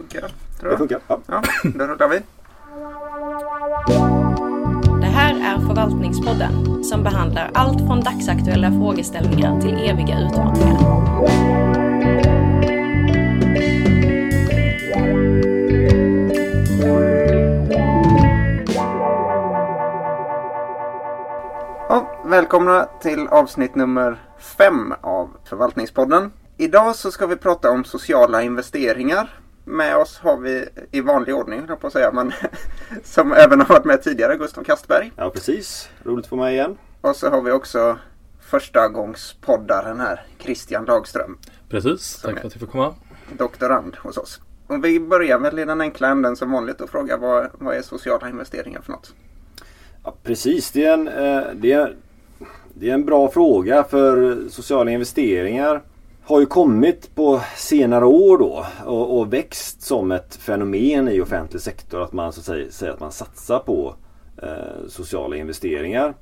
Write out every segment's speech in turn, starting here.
Funkar tror Det funkar. Ja. Ja, då rullar vi. Det här är Förvaltningspodden som behandlar allt från dagsaktuella frågeställningar till eviga utmaningar. Ja, välkomna till avsnitt nummer fem av Förvaltningspodden. Idag så ska vi prata om sociala investeringar. Med oss har vi i vanlig ordning, på att säga, men som även har varit med tidigare, Gustav Kastberg. ja, precis. Roligt att få med igen. Och så har vi också första gångs poddaren här, Christian Dagström, Precis, tack för att jag får komma. doktorand hos oss. Och vi börjar väl i den enkla änden som vanligt och fråga vad, vad är sociala investeringar för något? Ja, precis, det är, en, eh, det, är, det är en bra fråga för sociala investeringar har ju kommit på senare år då och, och växt som ett fenomen i offentlig sektor att man så säger, säger att man satsar på eh, sociala investeringar.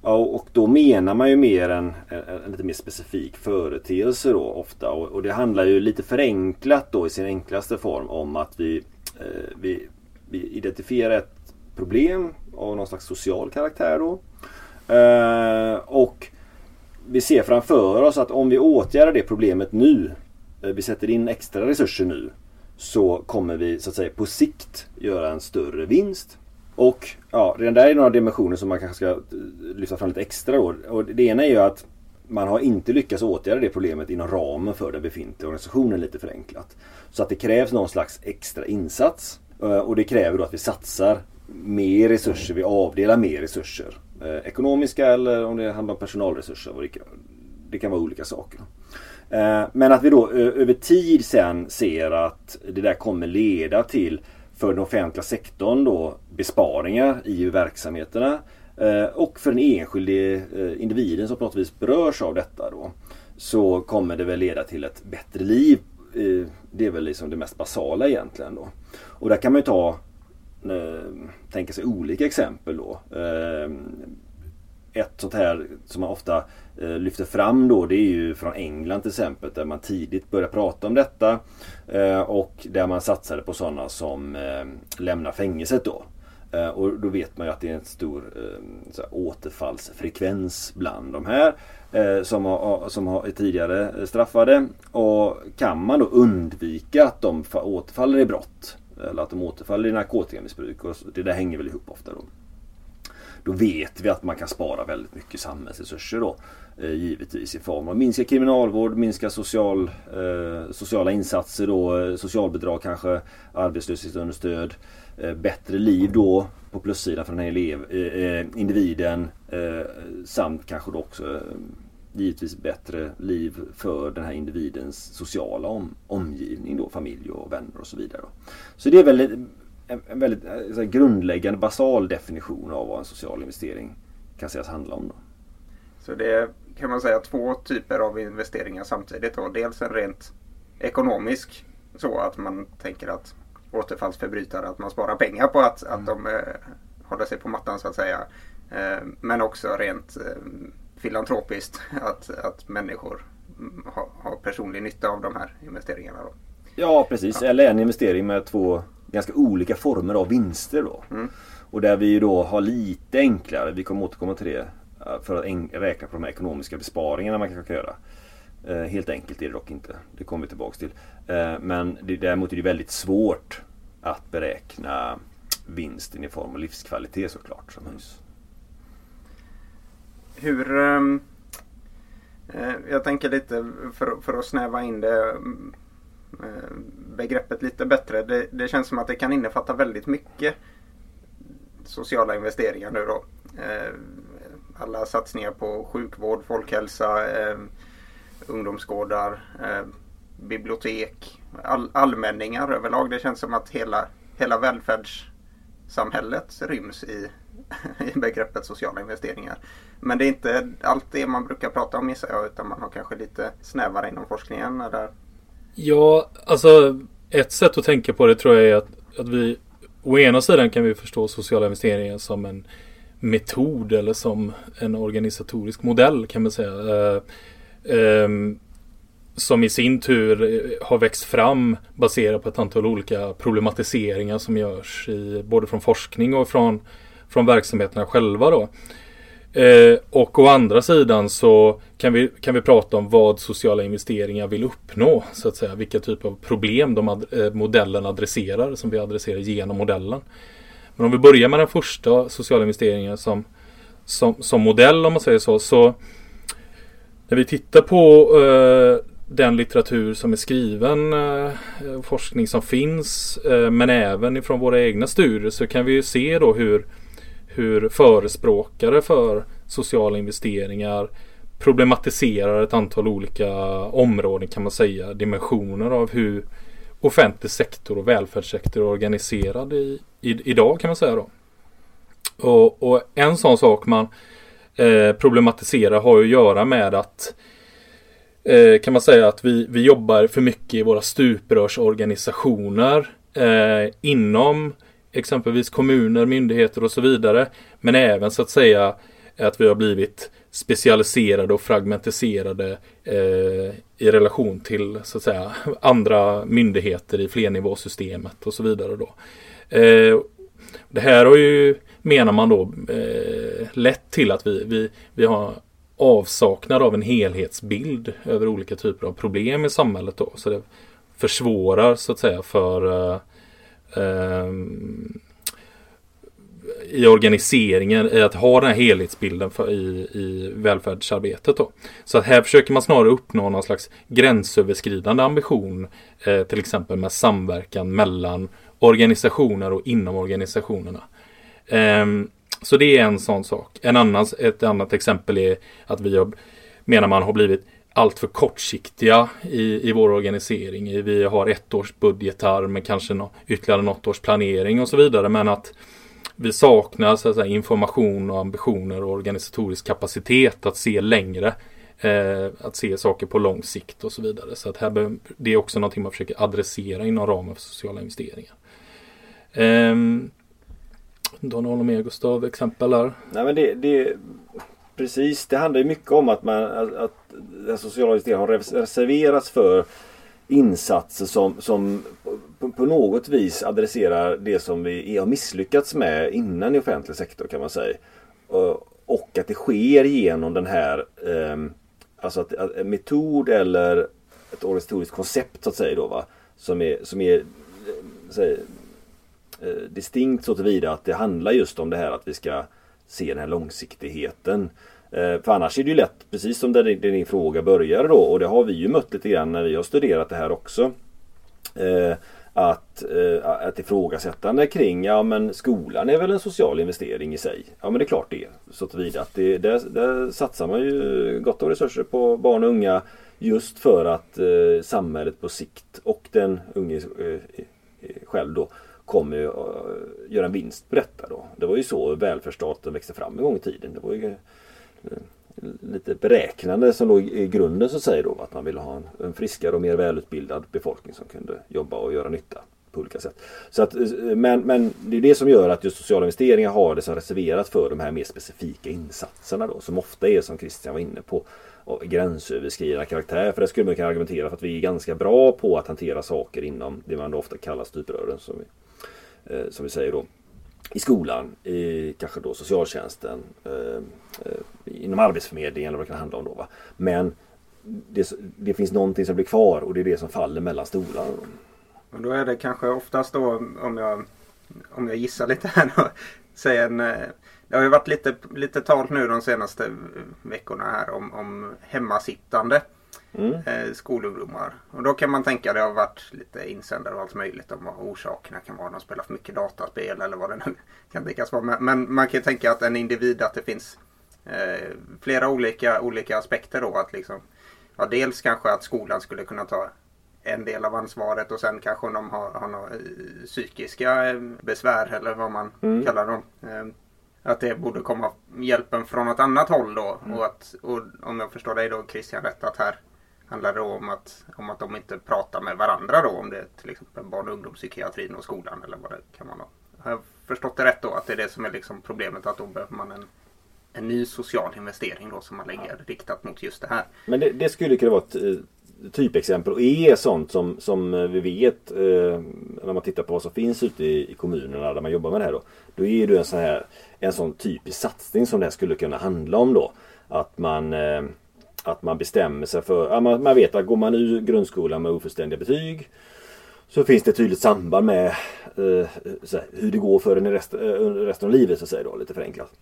Och, och då menar man ju mer en, en, en lite mer specifik företeelse då ofta och, och det handlar ju lite förenklat då i sin enklaste form om att vi, eh, vi, vi identifierar ett problem av någon slags social karaktär då. Eh, och vi ser framför oss att om vi åtgärdar det problemet nu, eh, vi sätter in extra resurser nu, så kommer vi så att säga på sikt göra en större vinst. Och ja, redan där är några dimensioner som man kanske ska eh, lyfta fram lite extra då. Och det ena är ju att man har inte lyckats åtgärda det problemet inom ramen för den befintliga organisationen lite förenklat. Så att det krävs någon slags extra insats. Eh, och det kräver då att vi satsar mer resurser, vi avdelar mer resurser. Eh, ekonomiska eller om det handlar om personalresurser. Det kan, det kan vara olika saker. Eh, Men att vi då över tid sen ser att det där kommer leda till för den offentliga sektorn då besparingar i verksamheterna. eh, Och för den enskilde eh, individen som på något vis berörs av detta då. Så kommer det väl leda till ett bättre liv. Eh, Det är väl liksom det mest basala egentligen då. Och där kan man ju ta Eh, tänka sig olika exempel då. Eh, ett sånt här som man ofta eh, lyfter fram då det är ju från England till exempel där man tidigt började prata om detta. Och där man satsade på sådana som lämnar fängelset då. Och då vet man ju att det är en stor så här, återfallsfrekvens bland de här. Som, har, som har, är tidigare straffade. Och kan man då undvika att de återfaller i brott. Eh, eller att de återfaller i narkotikamissbruk. Och det där hänger väl ihop ofta då. Då vet vi att man kan spara väldigt mycket samhällsresurser då. Eh, givetvis i form av minska kriminalvård, minska social, eh, sociala insatser då, eh, socialbidrag kanske, arbetslöshetsunderstöd. Eh, bättre liv då på plussidan för den här elev, eh, eh, individen. Eh, samt kanske då också eh, givetvis bättre liv för den här individens sociala om, omgivning då, familj och vänner och så vidare. Då. Så det är väl en, en väldigt eh, här, grundläggande basal definition av vad en social investering kan sägas handla om. Då. Så det är, kan man säga två typer av investeringar samtidigt. Då. Dels en rent ekonomisk så att man tänker att återfallsförbrytare att man sparar pengar på att, att de eh, håller sig på mattan så att säga. Eh, men också rent eh, filantropiskt att, att människor mm, har, har personlig nytta av de här investeringarna. Då. Ja precis, eller en investering med två ganska olika former av vinster då. Mm. Och där vi då har lite enklare, vi kommer återkomma till det, eh, för att räkna på de här ekonomiska besparingarna man kanske kan göra. Eh, helt enkelt är det dock inte, det kommer vi tillbaks till. Eh, men det, däremot är det väldigt svårt att beräkna vinsten i form av livskvalitet såklart som höjs. Hur... Ehm, eh, jag tänker lite för, för att snäva in det mm, eh, begreppet lite bättre. Det, det känns som att det kan innefatta väldigt mycket sociala investeringar nu då. Eh, alla satsningar på sjukvård, folkhälsa, eh, ungdomsgårdar, eh, bibliotek, all, allmänningar överlag. Det känns som att hela, hela välfärdssamhället ryms i, i begreppet sociala investeringar. Men det är inte allt det man brukar prata om gissar jag utan man har kanske lite snävare inom forskningen. Eller? Ja, alltså ett sätt att tänka på det tror jag är att, att vi å ena sidan kan vi förstå sociala investeringar som en metod eller som en organisatorisk modell kan man säga. Eh, ehm, som i sin tur har växt fram baserat på ett antal olika problematiseringar som görs i, både från forskning och från, från verksamheterna själva. Då. Eh, och å andra sidan så kan vi, kan vi prata om vad sociala investeringar vill uppnå. Så att säga. Vilka typer av problem de ad, eh, modellen adresserar som vi adresserar genom modellen. Men om vi börjar med den första sociala investeringen som, som, som modell om man säger så. så när vi tittar på eh, den litteratur som är skriven, eh, forskning som finns, eh, men även ifrån våra egna studier så kan vi ju se då hur, hur förespråkare för sociala investeringar problematiserar ett antal olika områden kan man säga, dimensioner av hur offentlig sektor och välfärdssektor är organiserad i, i, idag kan man säga då. Och, och en sån sak man eh, problematiserar har ju att göra med att eh, kan man säga att vi, vi jobbar för mycket i våra stuprörsorganisationer eh, inom exempelvis kommuner, myndigheter och så vidare. Men även så att säga att vi har blivit specialiserade och fragmentiserade eh, i relation till så att säga andra myndigheter i flernivåsystemet och så vidare då. Eh, det här har ju menar man då eh, lett till att vi, vi, vi har avsaknad av en helhetsbild över olika typer av problem i samhället då. Så det försvårar så att säga för eh, Ehm, i organiseringen, i att ha den här helhetsbilden för, i, i välfärdsarbetet. Då. Så att här försöker man snarare uppnå någon slags gränsöverskridande ambition, eh, till exempel med samverkan mellan organisationer och inom organisationerna. Eh, så det är en sån sak. En annan, ett annat exempel är att vi har, menar man har blivit alltför kortsiktiga i, i vår organisering. Vi har ett års budgetar med kanske no, ytterligare något års planering och så vidare. Men att vi saknar så att säga, information och ambitioner och organisatorisk kapacitet att se längre. Eh, att se saker på lång sikt och så vidare. Så att här det är också någonting man försöker adressera inom ramen för sociala investeringar. Eh, du håller mer Gustav exempel här? Nej men det, det Precis, det handlar ju mycket om att man att, att den sociala justeringen har reserverats för insatser som, som på, på, något vis adresserar det som vi har misslyckats med innan i offentlig sektor kan man säga. Eh, och att det sker genom den här eh, Alltså att, att, en metod eller ett organisatoriskt koncept så att säga då va. Som är, som är eh, säg, eh, distinkt så tillvida att det handlar just om det här att vi ska se den här långsiktigheten. Eh, för annars är det ju lätt, precis som där din fråga började då och det har vi ju mött lite grann när vi har studerat det här också. Eh, att, eh, att ifrågasättande kring, ja men skolan är väl en social investering i sig. Ja men det är klart det Så tillvida att det, där, där satsar man ju gott om resurser på barn och unga just för att eh, samhället på sikt och den unge eh, eh själv då kommer att eh, göra en vinst på detta då. Det var ju så välfärdsstaten växte fram en gång i tiden. Det var ju lite beräknande som låg i grunden så säger då att man ville ha en, en, friskare och mer välutbildad befolkning som kunde jobba och göra nytta på olika sätt. Så att, eh, men, men det är det som gör att just sociala investeringar har det som reserverat för de här mer specifika insatserna då som ofta är som Christian var inne på gränsöverskridande karaktär. För det skulle man kunna argumentera för att vi är ganska bra på att hantera saker inom det man då ofta kallar stuprören som vi, eh, som vi säger då i skolan, i kanske då socialtjänsten, eh, eh, inom arbetsförmedlingen eller vad det kan handla om då. Va? Men det, det, finns någonting som blir kvar och det är det som faller mellan stolarna. Och då är det kanske oftast då om jag, om jag gissar lite här då. Säg eh, det har ju varit lite, lite tal nu de senaste eh, veckorna här om, om hemmasittande mm. eh, skolungdomar. Och då kan man tänka det har varit lite insändare och allt möjligt om vad orsakerna kan vara. De spelar för mycket dataspel eller vad det nu kan tänkas vara. Men, man kan tänka att en individ att det finns eh, flera olika, olika aspekter då. Att liksom, ja, dels kanske att skolan skulle kunna ta en del av ansvaret och sen kanske de har, har några eh, psykiska besvär eller vad man mm. kallar dem. Att det borde komma hjälpen från något annat håll då. Mm. Och, att, och om jag förstår dig då Christian rätt att här handlar det om att, om att de inte pratar med varandra då om det är till exempel barn och ungdomspsykiatrin och skolan eller vad det kan vara. Har jag förstått det rätt då att det är det som är liksom problemet att då behöver man en, en ny social investering då som man lägger ja. riktat mot just det här. Men det, det skulle kunna vara ett, typexempel och är sånt som, som vi vet eh, när man tittar på vad som finns ute i, i, kommunerna där man jobbar med det här då. Då är det en sån här en sån typisk satsning som det här skulle kunna handla om då. Att man eh, att man bestämmer sig för, man, man vet att går man ur grundskolan med ofullständiga betyg så finns det ett tydligt samband med eh, här, hur det går för en i rest, eh, resten av livet så att säga då, lite förenklat.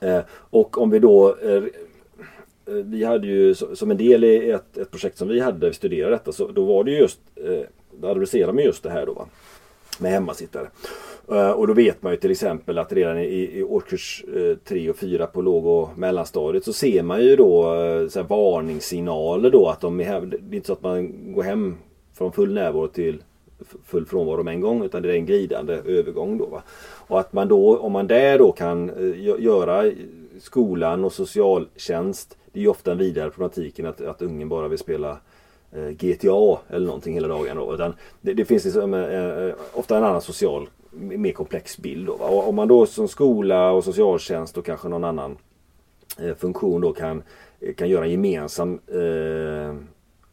Eh, och om vi då Eh, eh vi hade ju som en del i ett, ett projekt som vi hade, vi studerade detta, så då var det just, eh, då adresserade man just det här då va? Med hemmasittare. Eh, och då vet man ju till exempel att redan i, i årskurs eh, 3 och 4 på låg och mellanstadiet så ser man ju då eh, så här, varningssignaler då att de är här, Det är inte så att man går hem från full närvaro till full frånvaro med en gång utan det är en glidande övergång då. Va? Och att man då, om man där då kan göra skolan och socialtjänst det är ju ofta en vidare problematiken att, att ungen bara vill spela GTA eller någonting hela dagen. Då. Utan det, det finns liksom, eh ofta en annan social, mer komplex bild. Då, och om man då som skola och socialtjänst och kanske någon annan eh, funktion då kan, eh, kan göra en gemensam eh,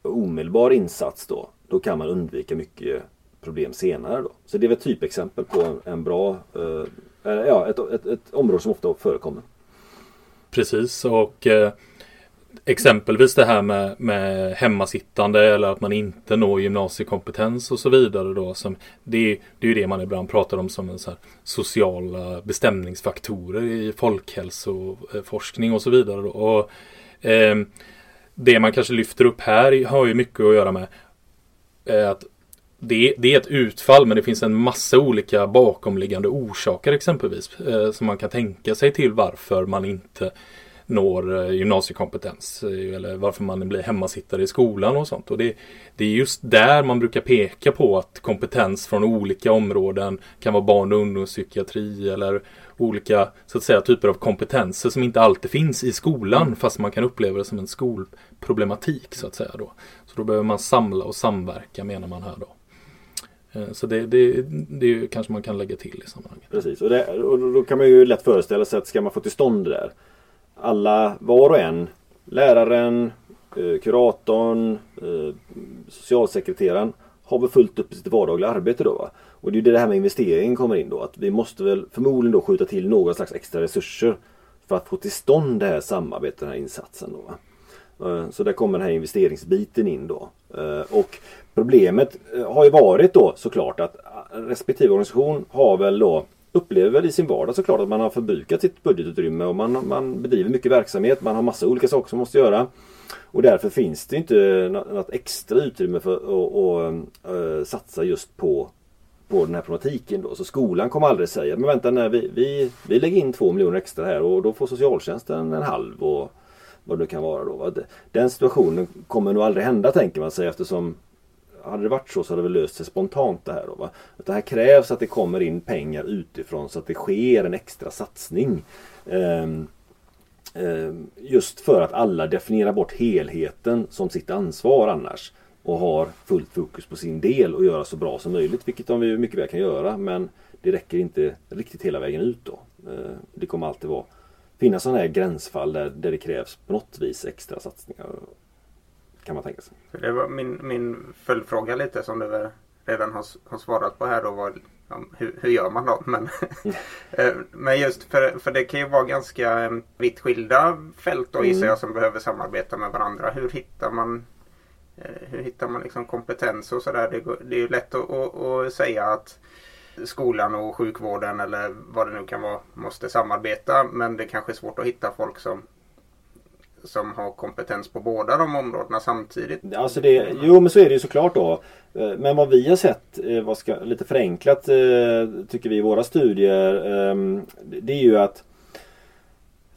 omedelbar insats då. Då kan man undvika mycket problem senare. Då. Så det är väl ett typexempel på en, en bra, eh, ja, ett, ett, ett, område som ofta förekommer. Precis och eh, exempelvis det här med, med hemmasittande eller att man inte når gymnasiekompetens och så vidare. Då, som, det, det är ju det man ibland pratar om som en så sociala bestämningsfaktorer i folkhälsoforskning och så vidare. Då. Och, eh, det man kanske lyfter upp här har ju mycket att göra med eh, att det, det, är ett utfall men det finns en massa olika bakomliggande orsaker exempelvis. Eh, som man kan tänka sig till varför man inte når eh, gymnasiekompetens eh, eller varför man blir hemmasittare i skolan och sånt. Och det, det är just där man brukar peka på att kompetens från olika områden kan vara barn och ungdomspsykiatri eller olika så att säga, typer av kompetenser som inte alltid finns i skolan mm. fast man kan uppleva det som en skolproblematik så att säga. Då. Så då behöver man samla och samverka menar man här då. Eh, så det, det, det kanske man kan lägga till i sammanhanget. Precis, och, det, och då kan man ju lätt föreställa sig att ska man få till stånd det där alla, var och en, läraren, eh, kuratorn, eh, socialsekreteraren har väl fullt upp i sitt vardagliga arbete då. Va? Och det är ju det här med investeringen kommer in då. Att vi måste väl förmodligen då skjuta till några slags extra resurser för att få till stånd det här samarbetet, den här insatsen. Då, va? Eh, så där kommer den här investeringsbiten in då. Och problemet har ju varit då såklart att respektive organisation har väl då upplever väl i sin vardag såklart att man har förbrukat sitt budgetutrymme och man, man bedriver mycket verksamhet. Man har massa olika saker som man måste göra. Och därför finns det inte något extra utrymme för att eh, satsa just på, på den här problematiken. Då. Så skolan kommer aldrig säga men vänta nej, vi, vi, vi lägger in två miljoner extra här och då får socialtjänsten en halv och vad det kan vara. Då. Den situationen kommer nog aldrig hända tänker man sig eftersom hade det varit så så hade det väl löst sig spontant det här. Då, va? Det här krävs att det kommer in pengar utifrån så att det sker en extra satsning. Um, um, just för att alla definierar bort helheten som sitt ansvar annars. Och har fullt fokus på sin del och göra så bra som möjligt. Vilket de mycket väl kan göra men det räcker inte riktigt hela vägen ut då. Uh, det kommer alltid vara finnas sådana här gränsfall där, där det krävs på något vis extra satsningar kan man tänka sig. Det var min, min följdfråga lite som du redan har, har svarat på här då var hur, hur gör man då? Men, eh, men just för, för det kan ju vara ganska eh, vitt skilda fält då gissar mm. jag som behöver samarbeta med varandra. Hur hittar man eh, hur hittar man liksom kompetens och sådär? Det, det är ju lätt att, att, att, säga att skolan och sjukvården eller vad det nu kan vara måste samarbeta. Men det kanske är svårt att hitta folk som som har kompetens på båda de områdena samtidigt. Alltså det, jo men så är det ju såklart då. Eh, men vad vi har sett, eh, vad ska, lite förenklat eh, tycker vi i våra studier, ehm, det är ju att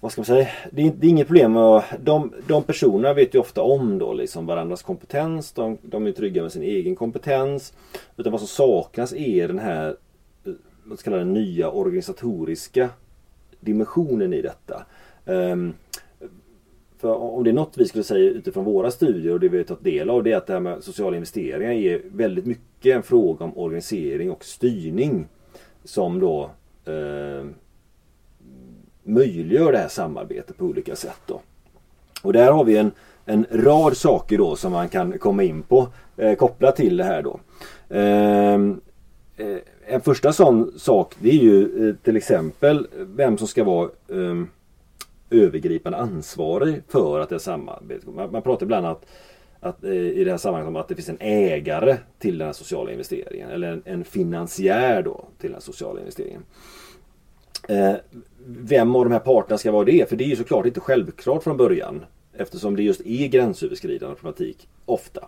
vad ska man säga? Det är, det är inget problem. med De, de personerna vet ju ofta om då liksom varandras kompetens. De, de är trygga med sin egen kompetens. Utan vad som saknas är den här vad ska kalla den nya organisatoriska dimensionen i detta. Um, för om det är något vi skulle säga utifrån våra studier och det vi har tagit del av det är att det här med sociala investeringar är väldigt mycket en fråga om organisering och styrning. Som då eh, möjliggör det här samarbetet på olika sätt. Då. Och där har vi en, en rad saker då som man kan komma in på eh, kopplat till det här då. Ehm, eh, en första sån sak det är ju eh, till exempel vem som ska vara ehm, övergripande ansvarig för att det är samarbete. Man, man pratar ibland att, att eh, i det här sammanhanget om att det finns en ägare till den här sociala investeringen eller en, en finansiär då till den här sociala investeringen. Eh, vem av de här parterna ska vara det? För det är ju såklart inte självklart från början. Eftersom det just är gränsöverskridande problematik ofta.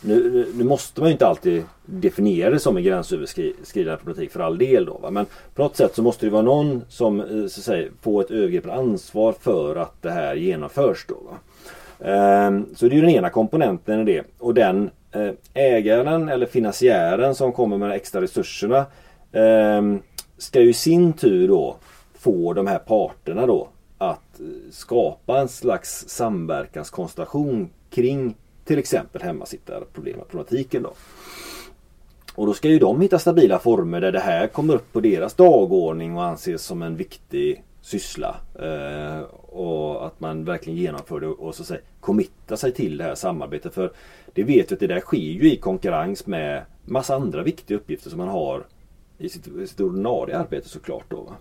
Nu, nu, måste man ju inte alltid definiera det som en gränsöverskridande problematik för all del då. Va? Men på något sätt så måste det vara någon som eh, så att säga, får ett övergripande ansvar för att det här genomförs. Då, va? Ehm, så det är ju den ena komponenten i det. Och den eh, ägaren eller finansiären som kommer med de extra resurserna ehm, ska ju i sin tur då få de här parterna då att skapa en slags samverkanskonstellation kring till exempel hemmasittarproblematiken då. Och då ska ju de hitta stabila former där det här kommer upp på deras dagordning och anses som en viktig syssla. Eh, och att man verkligen genomför det och så att säga committar sig till det här samarbetet. För det vet vi att det där sker ju i konkurrens med massa andra viktiga uppgifter som man har i sitt, i sitt ordinarie arbete såklart. Då,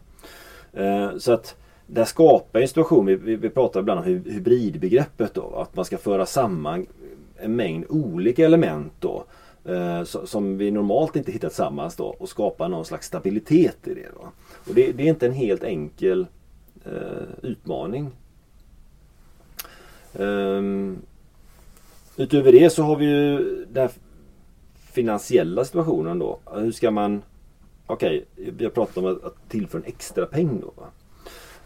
eh, så att det skapar en situation, vi, vi, vi pratar ibland om hybridbegreppet då, att man ska föra samman en mängd olika element då eh, som vi normalt inte hittar tillsammans då och skapa någon slags stabilitet i det. Då. Och det, det är inte en helt enkel eh, utmaning. Um, utöver det så har vi ju den här finansiella situationen då. Hur ska man Okej, okay, vi har pratat om att, att tillföra en extra peng då. Va?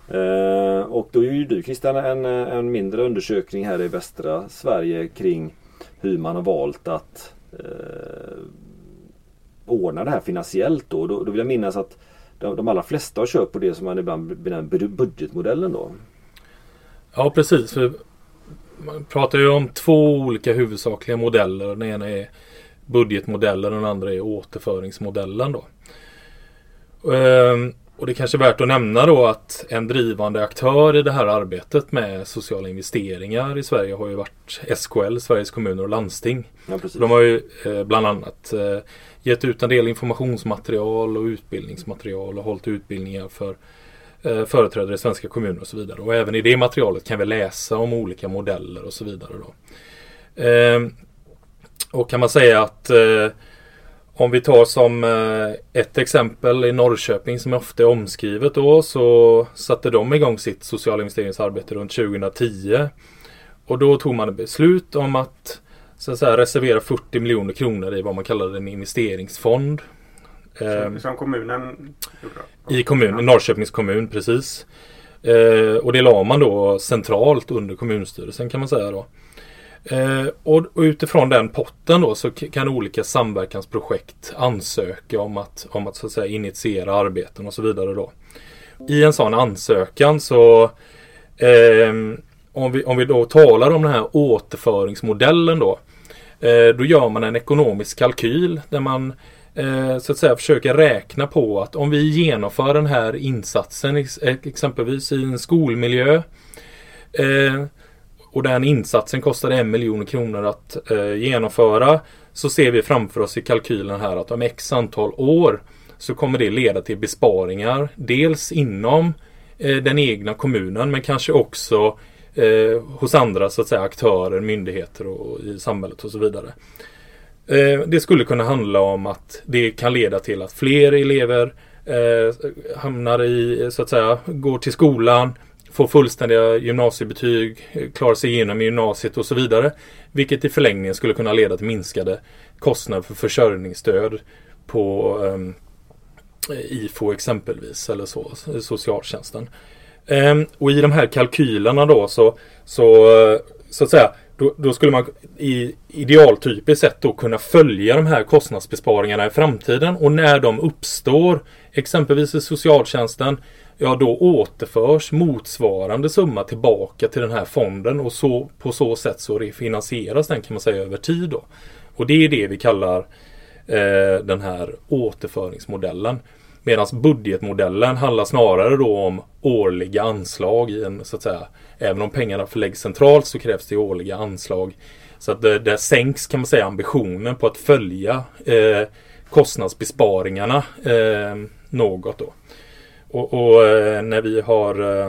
Eh, och då gjorde ju du Christian en, eh, en mindre undersökning här i västra Sverige kring hur man har valt att eh, ordna det här finansiellt då. Då, då vill jag minnas att de, de allra flesta har kört på det som man ibland benämner budgetmodellen då. Ja precis. För man pratar ju om två olika huvudsakliga modeller. Den ena är budgetmodellen och den andra är återföringsmodellen. Då. Ehm, och det är kanske är värt att nämna då att en drivande aktör i det här arbetet med sociala investeringar i Sverige har ju varit SKL, Sveriges kommuner och landsting. Ja, de har ju eh, bland annat eh, gett ut en del informationsmaterial och utbildningsmaterial och hållit utbildningar för eh, företrädare i svenska kommuner och så vidare. Och även i det materialet kan vi läsa om olika modeller och så vidare. Då. Ehm, och kan man säga att om vi tar som eh, ett exempel i Norrköping som ofta är omskrivet då så satte de igång sitt sociala investeringsarbete runt 2010. Och då tog man ett beslut om att, så att säga, reservera 40 miljoner kronor i vad man kallade en investeringsfond. Som, som kommunen gjorde? I kommun, Norrköpings kommun, precis. Eh, och det la man då centralt under kommunstyrelsen kan man säga då. Eh, och, och, utifrån den potten då så kan olika samverkansprojekt ansöka om att, om att, så att säga, initiera arbeten och så vidare. Då. I en sån ansökan så eh, om, vi, om vi då talar om den här återföringsmodellen då. Eh, då gör man en ekonomisk kalkyl där man eh, så att säga försöker räkna på att om vi genomför den här insatsen exempelvis i en skolmiljö eh, och den insatsen kostade en miljon kronor att eh, genomföra. Så ser vi framför oss i kalkylen här att om x antal år så kommer det leda till besparingar. Dels inom eh, den egna kommunen men kanske också eh, hos andra så att säga, aktörer, myndigheter och i samhället och så vidare. Eh, det skulle kunna handla om att det kan leda till att fler elever eh, hamnar i, så att säga, går till skolan få fullständiga gymnasiebetyg, klara sig igenom gymnasiet och så vidare. Vilket i förlängningen skulle kunna leda till minskade kostnader för försörjningsstöd på ehm, um, IFO exempelvis eller så, socialtjänsten. Um, och i de här kalkylerna då så, så, så att säga då, då, skulle man i idealtypiskt sett då kunna följa de här kostnadsbesparingarna i framtiden och när de uppstår exempelvis i socialtjänsten ja då återförs motsvarande summa tillbaka till den här fonden och så, på så sätt så refinansieras den kan man säga över tid. Då. Och det är det vi kallar eh, den här återföringsmodellen. Medan budgetmodellen handlar snarare då om årliga anslag i en så att säga. Även om pengarna förläggs centralt så krävs det årliga anslag. Så att eh, det, det sänks kan man säga ambitionen på att följa eh, kostnadsbesparingarna eh, något då. Och, och eh, när vi har eh,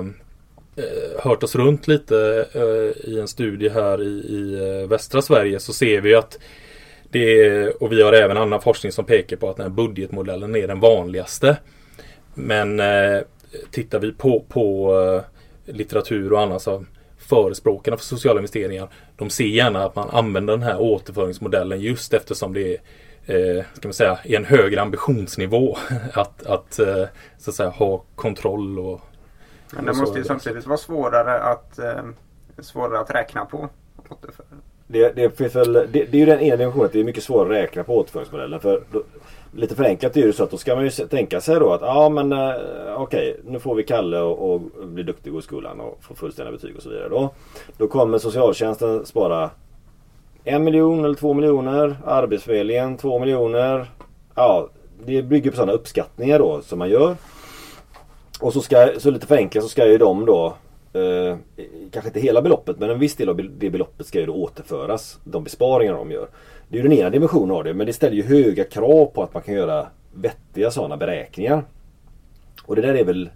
eh, hört oss runt lite eh, i en studie här i, i eh, västra Sverige så ser vi att det är, och vi har även annan forskning som pekar på att den här budgetmodellen är den vanligaste. Men eh, tittar vi på, på eh, litteratur och annat så förespråkarna för sociala investeringar de ser gärna att man använder den här återföringsmodellen just eftersom det är eh, ska man säga, i en högre ambitionsnivå att, att, eh, så att säga, ha kontroll. Och, Men det måste ju samtidigt vara svårare att, eh, svårare att räkna på. Det, det, finns väl, det, det, är ju den ena dimensionen att det är mycket svårare att räkna på återföringsmodellen. För då, lite förenklat är det så att då ska man ju tänka sig då att ja men eh, okej okay, nu får vi Kalle och, och bli duktig i skolan och få fullständiga betyg och så vidare. Då, då kommer socialtjänsten spara en miljon eller två miljoner. Arbetsförmedlingen två miljoner. Ja, det bygger på sådana uppskattningar då som man gör. Och så, ska, så lite förenklat så ska ju de då eh, kanske inte hela beloppet men en viss del av det beloppet ska ju då återföras. De besparingar de gör. Det är ju den ena dimensionen av det men det ställer ju höga krav på att man kan göra vettiga sådana beräkningar. Och det där är väl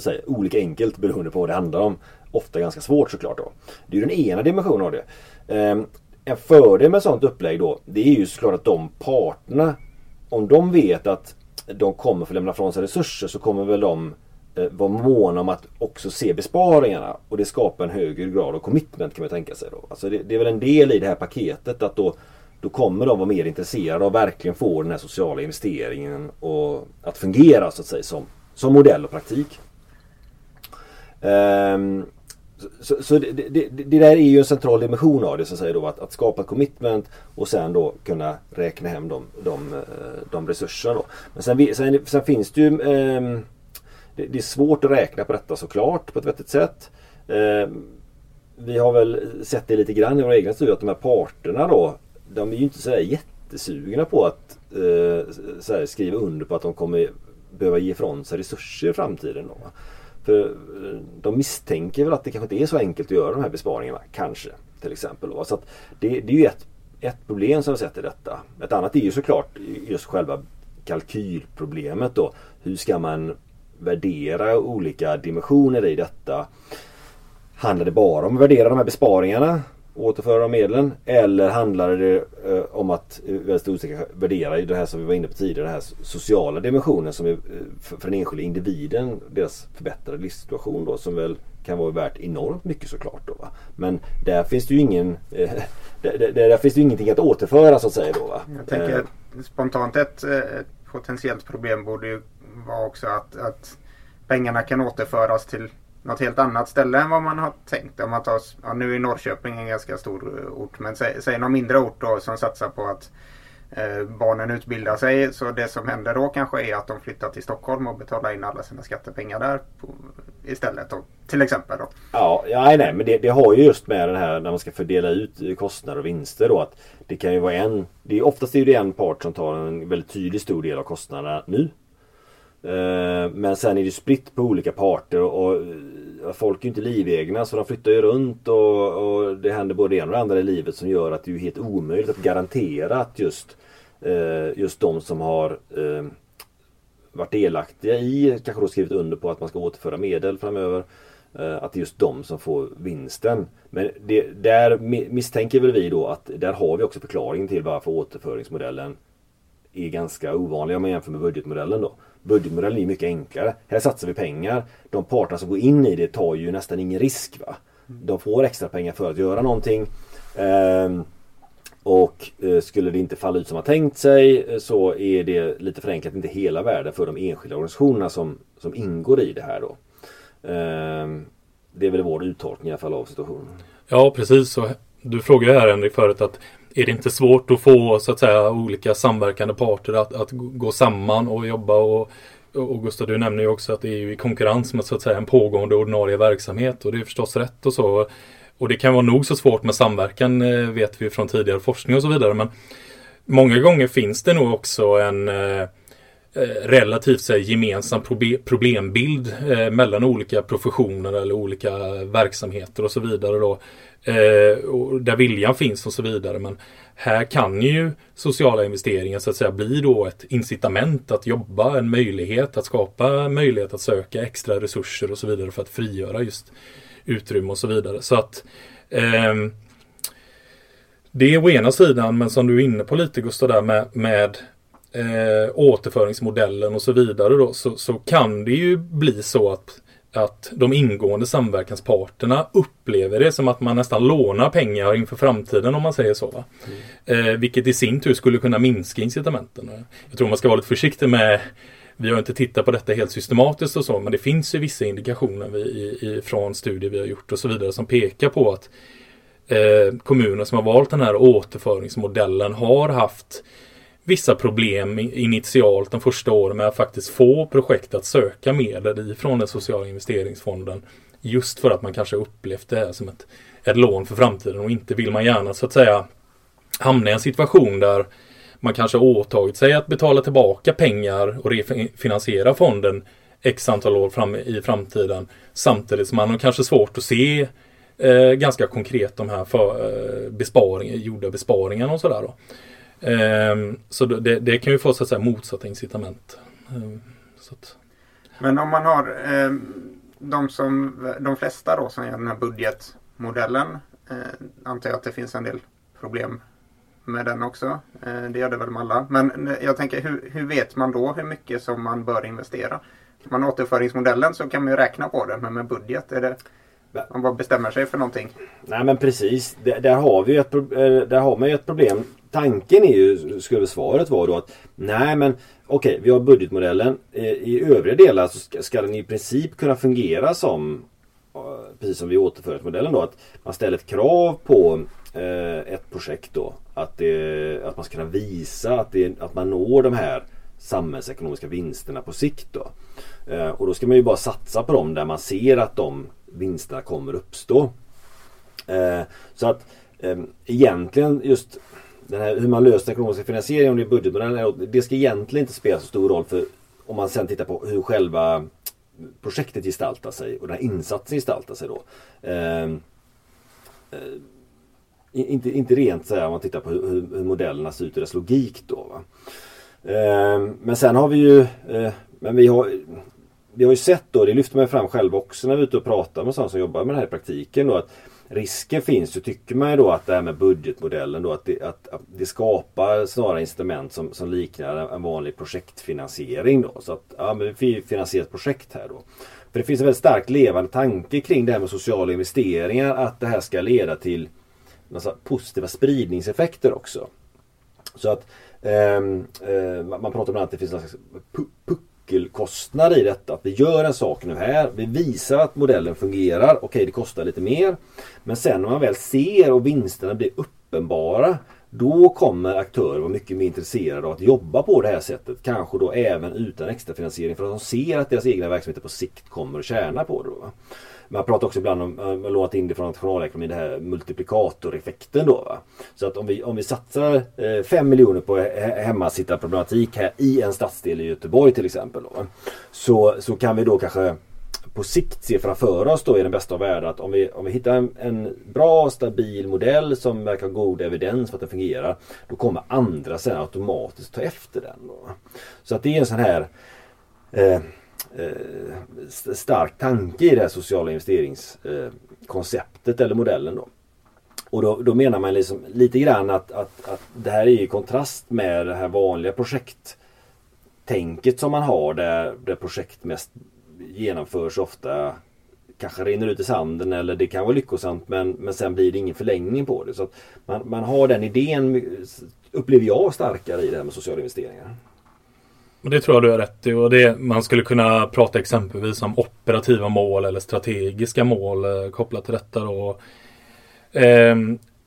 säga, olika enkelt beroende på vad det handlar om. Ofta ganska svårt såklart då. Det är ju den ena dimensionen av det. Eh, en fördel med sånt upplägg då det är ju såklart att de parterna om de vet att de kommer få lämna från sig resurser så kommer väl de eh, vara måna om att också se besparingarna och det skapar en högre grad av commitment kan man tänka sig. Då. Alltså det, det är väl en del i det här paketet att då, då kommer de vara mer intresserade av att verkligen få den här sociala investeringen och att fungera så att säga som, som modell och praktik. Um, så, så det, det, det, där är ju en central dimension av det så att säga då att, att skapa commitment och sen då kunna räkna hem de, de, eh, de resurserna då. Men sen, sen, sen finns det ju eh, det, det, är svårt att räkna på detta såklart på ett vettigt sätt. Eh, vi har väl sett det lite grann i våra egna studier att de här parterna då de är ju inte sådär jättesugna på att eh, skriva under på att de kommer behöva ge ifrån sig resurser i framtiden. Då. För eh, de misstänker väl att det kanske inte är så enkelt att göra de här besparingarna. Kanske. Till exempel. Så att det, det är ju ett, ett problem som vi sett i detta. Ett annat är ju såklart just själva kalkylproblemet då. Hur ska man värdera olika dimensioner i detta? Handlar det bara om att värdera de här besparingarna? Återföra medlen? Eller handlar det eh, om att eh, väldigt osäkert värdera det här som vi var inne på tidigare, den här sociala dimensionen som är eh, för, för den enskilda individen, deras förbättrade livssituation då som väl kan vara värt enormt mycket såklart. Då, va? Men där finns det ju ingen eh, där, där, där, finns det ingenting att återföra så att säga. Då, va? Jag tänker eh. spontant ett, ett potentiellt problem borde ju vara också att, att pengarna kan återföras till något helt annat ställe än vad man har tänkt. Om man tar, ja, nu är Norrköping en ganska stor eh, ort men säg, säg någon mindre ort då som satsar på att eh, barnen utbildar sig. Så det som händer då kanske är att de flyttar till Stockholm och betalar in alla sina skattepengar där på, istället. Då, till exempel. Då. Ja, ja nej, men det, det, har ju just med det här när man ska fördela ut eh, kostnader och vinster då att det kan ju vara en, det är oftast är det en part som tar en väldigt tydlig stor del av kostnaderna nu. Eh, men sen är det spritt på olika parter och eh, folk är ju inte livegna så de flyttar ju runt och, och, det händer både det ena och det andra i livet som gör att det är helt omöjligt att garantera att just, eh, just de som har varit delaktiga i, kanske då skrivit under på att man ska återföra medel framöver. Att det är just de som får vinsten. Men det, där misstänker väl vi då att där har vi också förklaringen till varför återföringsmodellen är ganska ovanlig om man jämför med budgetmodellen då. Budgetmodellen är mycket enklare. Här satsar vi pengar. De parterna som går in i det tar ju nästan ingen risk. Va? De får extra pengar för att göra någonting. Ehm, och eh, skulle det inte falla ut som man tänkt sig eh, så är det lite förenklat inte hela världen för de enskilda organisationerna som, som ingår i det här då. Ehm, det är väl vår uttolkning i alla fall av situationen. Ja precis. Så du frågade här Henrik förut att är det inte svårt att få så att säga olika samverkande parter att, att gå samman och jobba och och Gustav du nämner ju också att det är i konkurrens med så att säga en pågående ordinarie verksamhet och det är förstås rätt och så. Och det kan vara nog så svårt med samverkan eh, vet vi från tidigare forskning och så vidare men många gånger finns det nog också en, eh, eh relativt så här, gemensam problembild eh, mellan olika professioner eller olika verksamheter och så vidare. Då. Eh, och där viljan finns och så vidare. Men här kan ju sociala investeringar så att säga bli då ett incitament att jobba, en möjlighet att skapa möjlighet att söka extra resurser och så vidare för att frigöra just utrymme och så vidare. Så att eh, det är å ena sidan, men som du är inne på lite Gustav där med, med eh, återföringsmodellen och så vidare då, så, så kan det ju bli så att att de ingående samverkansparterna upplever det som att man nästan lånar pengar inför framtiden om man säger så. Mm. Eh, vilket i sin tur skulle kunna minska incitamenten. Jag tror man ska vara lite försiktig med vi har inte tittat på detta helt systematiskt och så men det finns ju vissa indikationer vi, i, från studier vi har gjort och så vidare som pekar på att eh, kommuner som har valt den här återföringsmodellen har haft vissa problem initialt de första åren med att faktiskt få projekt att söka medel ifrån den sociala investeringsfonden. Just för att man kanske upplevt det här som ett, ett lån för framtiden och inte vill man gärna så att säga hamna i en situation där man kanske åtagit sig att betala tillbaka pengar och refinansiera fonden x antal år fram i framtiden. Samtidigt som man har kanske svårt att se eh, ganska konkret de här för, eh, besparing, gjorda besparingarna och sådär. Ehm, så det, det, kan ju få så att säga motsatta incitament. Ehm, att... Men om man har ehm, de, som, de flesta då som gör den här budgetmodellen. Eh, antar jag att det finns en del problem med den också. Eh, det gör det väl med alla. Men jag tänker hur, hur vet man då hur mycket som man bör investera? Man återföringsmodellen så kan man ju räkna på det men med budget är det man bara bestämmer sig för någonting. Nej men precis. Där, där har, vi ett, eh, där har man ju ett problem tanken är ju, skulle svaret vara då att nej men okej, okay, vi har budgetmodellen. Eh, I övriga delar så ska, ska den i princip kunna fungera som eh, precis som vid återföringsmodellen då att man ställer ett krav på eh, ett projekt då. Att, det, att man ska kunna visa att, det, att man når de här samhällsekonomiska vinsterna på sikt då. Eh, och då ska man ju bara satsa på dem där man ser att de vinsterna kommer uppstå. Eh, så att eh, egentligen just den här, hur man löser ekonomiska finansiering om det är budgetmodellen. Det ska egentligen inte spela så stor roll för om man sen tittar på hur själva projektet gestaltar sig och den här insatsen gestaltar sig då. Ehm, eh, eh, inte, inte rent så här, om man tittar på hur, hur modellerna ser ut och dess logik då. Eh, men sen har vi ju eh, men vi har, vi har ju sett då, det lyfter man fram själv också när vi är ute och pratar med sådana som jobbar med det här i praktiken. Då, att risken finns ju, tycker man ju då att det här med budgetmodellen då att det, att, att det skapar snarare incitament som, som liknar en vanlig projektfinansiering då. Så att ja, men vi finansierar ett projekt här då. För det finns en väldigt starkt levande tanke kring det här med sociala investeringar att det här ska leda till positiva spridningseffekter också. Så att ehm, eh, eh, man pratar om att det finns en slags nyckelkostnad i detta. Att vi gör en sak nu här. Vi visar att modellen fungerar. Okej, okay, det kostar lite mer. Men sen när man väl ser och vinsterna blir uppenbara. Då kommer aktörer vara mycket mer intresserade av att jobba på det här sättet. Kanske då även utan extrafinansiering för att de ser att deras egna verksamheter på sikt kommer att tjäna på det. Då. Man pratar också ibland om, eh, man lånat in det från nationalekonomin, det här multiplikatoreffekten då. Va? Så att om vi, om vi satsar eh, 5 miljoner på hemmasittarproblematik här i en stadsdel i Göteborg till exempel. Då, så, så kan vi då kanske på sikt se framför oss då i den bästa av världar att om vi, om vi hittar en, en bra stabil modell som verkar ha god evidens för att den fungerar. Då kommer andra sen automatiskt ta efter den. Då. Så att det är en sån här eh, eh, stark tanke i det här sociala investeringskonceptet eh, eller modellen. Då. Och då, då, menar man liksom lite grann att, att, att det här är i kontrast med det här vanliga projekttänket som man har där, där projekt mest genomförs ofta kanske rinner ut i sanden eller det kan vara lyckosamt men, men sen blir det ingen förlängning på det. Så att man, man har den idén, upplever jag, starkare i det här med sociala investeringar. Det tror jag du har rätt i. Och det, man skulle kunna prata exempelvis om operativa mål eller strategiska mål eh, kopplat till detta. Då. Eh,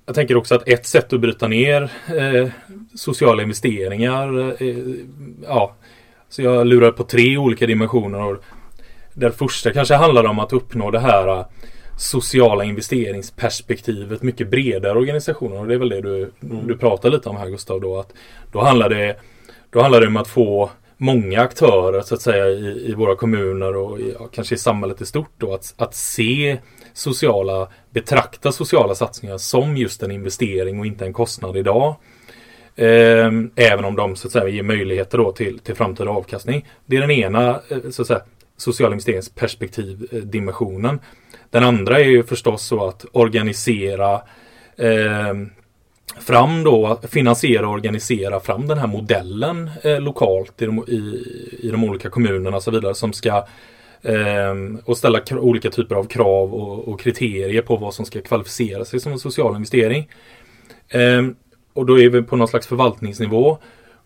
jag tänker också att ett sätt att bryta ner eh, sociala investeringar. Eh, ja, så jag lurar på tre olika dimensioner. Och det första kanske handlar om att uppnå det här eh, sociala investeringsperspektivet mycket bredare organisationer. Och det är väl det du, mm. du pratar lite om här Gustav. Då, att då, handlar det, då handlar det om att få många aktörer så att säga i, i våra kommuner och i, ja, kanske i samhället i stort då att, att se sociala, betrakta sociala satsningar som just en investering och inte en kostnad idag. Eh, även om de så att säga ger möjligheter då till, till framtida avkastning. Det är den ena eh, så att säga, social investeringsperspektivdimensionen. Den andra är ju förstås så att organisera eh, fram då, finansiera och organisera fram den här modellen eh, lokalt i de, i, i de olika kommunerna och så vidare som ska eh, och ställa olika typer av krav och, och, kriterier på vad som ska kvalificera sig som en social investering. Eh, och då är vi på någon slags förvaltningsnivå.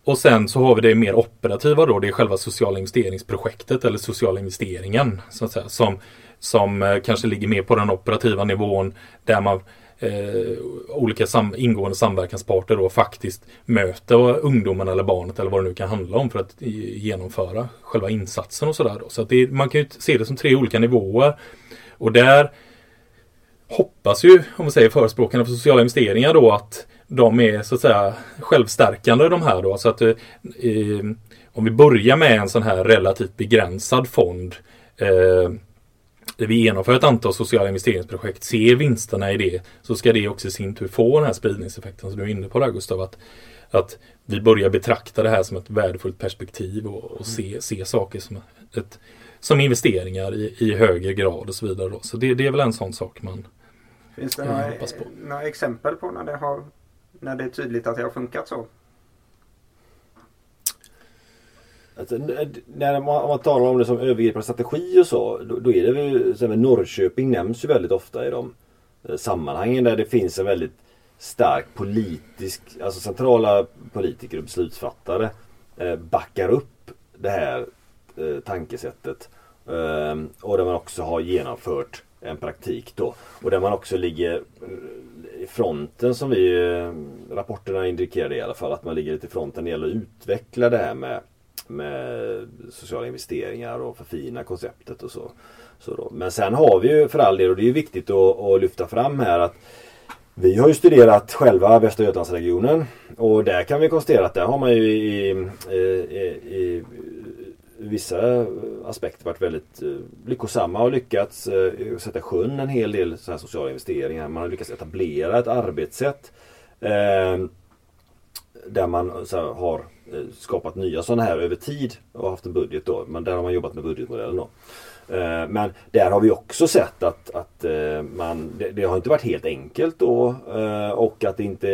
Och sen så har vi det mer operativa då, det är själva sociala investeringsprojektet eller sociala investeringen så att säga, som, som eh, kanske ligger mer på den operativa nivån där man eh, olika sam ingående samverkansparter då faktiskt möter ungdomen eller barnet eller vad det nu kan handla om för att genomföra själva insatsen och sådär. Så att det, man kan ju se det som tre olika nivåer. Och där hoppas ju, om man säger förespråkarna för sociala investeringar då att de är så att säga självstärkande de här då. Så att eh, om vi börjar med en sån här relativt begränsad fond eh, vi genomför ett antal sociala investeringsprojekt, ser vinsterna i det, så ska det också i sin tur få den här spridningseffekten som du är inne på där Gustav. Att, att vi börjar betrakta det här som ett värdefullt perspektiv och, och se, se saker som, ett, som investeringar i, i högre grad och så vidare. Då. Så det, det är väl en sån sak man Finns det några, några exempel på när det, har, när det är tydligt att det har funkat så? Alltså, när man, om man talar om det som övergripande strategi och så, då, då är det väl, så Norrköping nämns ju väldigt ofta i de eh, sammanhangen där det finns en väldigt stark politisk, alltså centrala politiker och beslutsfattare eh, backar upp det här eh, tankesättet. Eh, och där man också har genomfört en praktik då. Och där man också ligger eh, i fronten som vi, eh, rapporterna indikerade i alla fall, att man ligger lite i fronten när det gäller att utveckla det här med med sociala investeringar och förfina konceptet och så. så då. Men sen har vi ju för all del, och det är viktigt att, att lyfta fram här att vi har ju studerat själva Västra Götalandsregionen och där kan vi konstatera att där har man ju i, i, i, i vissa aspekter varit väldigt eh, lyckosamma och lyckats eh, sätta sjön en hel del så här sociala investeringar. Man har lyckats etablera ett arbetssätt eh, där man här, har Eh, skapat nya sådana här över tid och haft en budget då. Men där har man jobbat med budgetmodellen då. Eh, men där har vi också sett att, att eh, man, det, det, har inte varit helt enkelt då och att det inte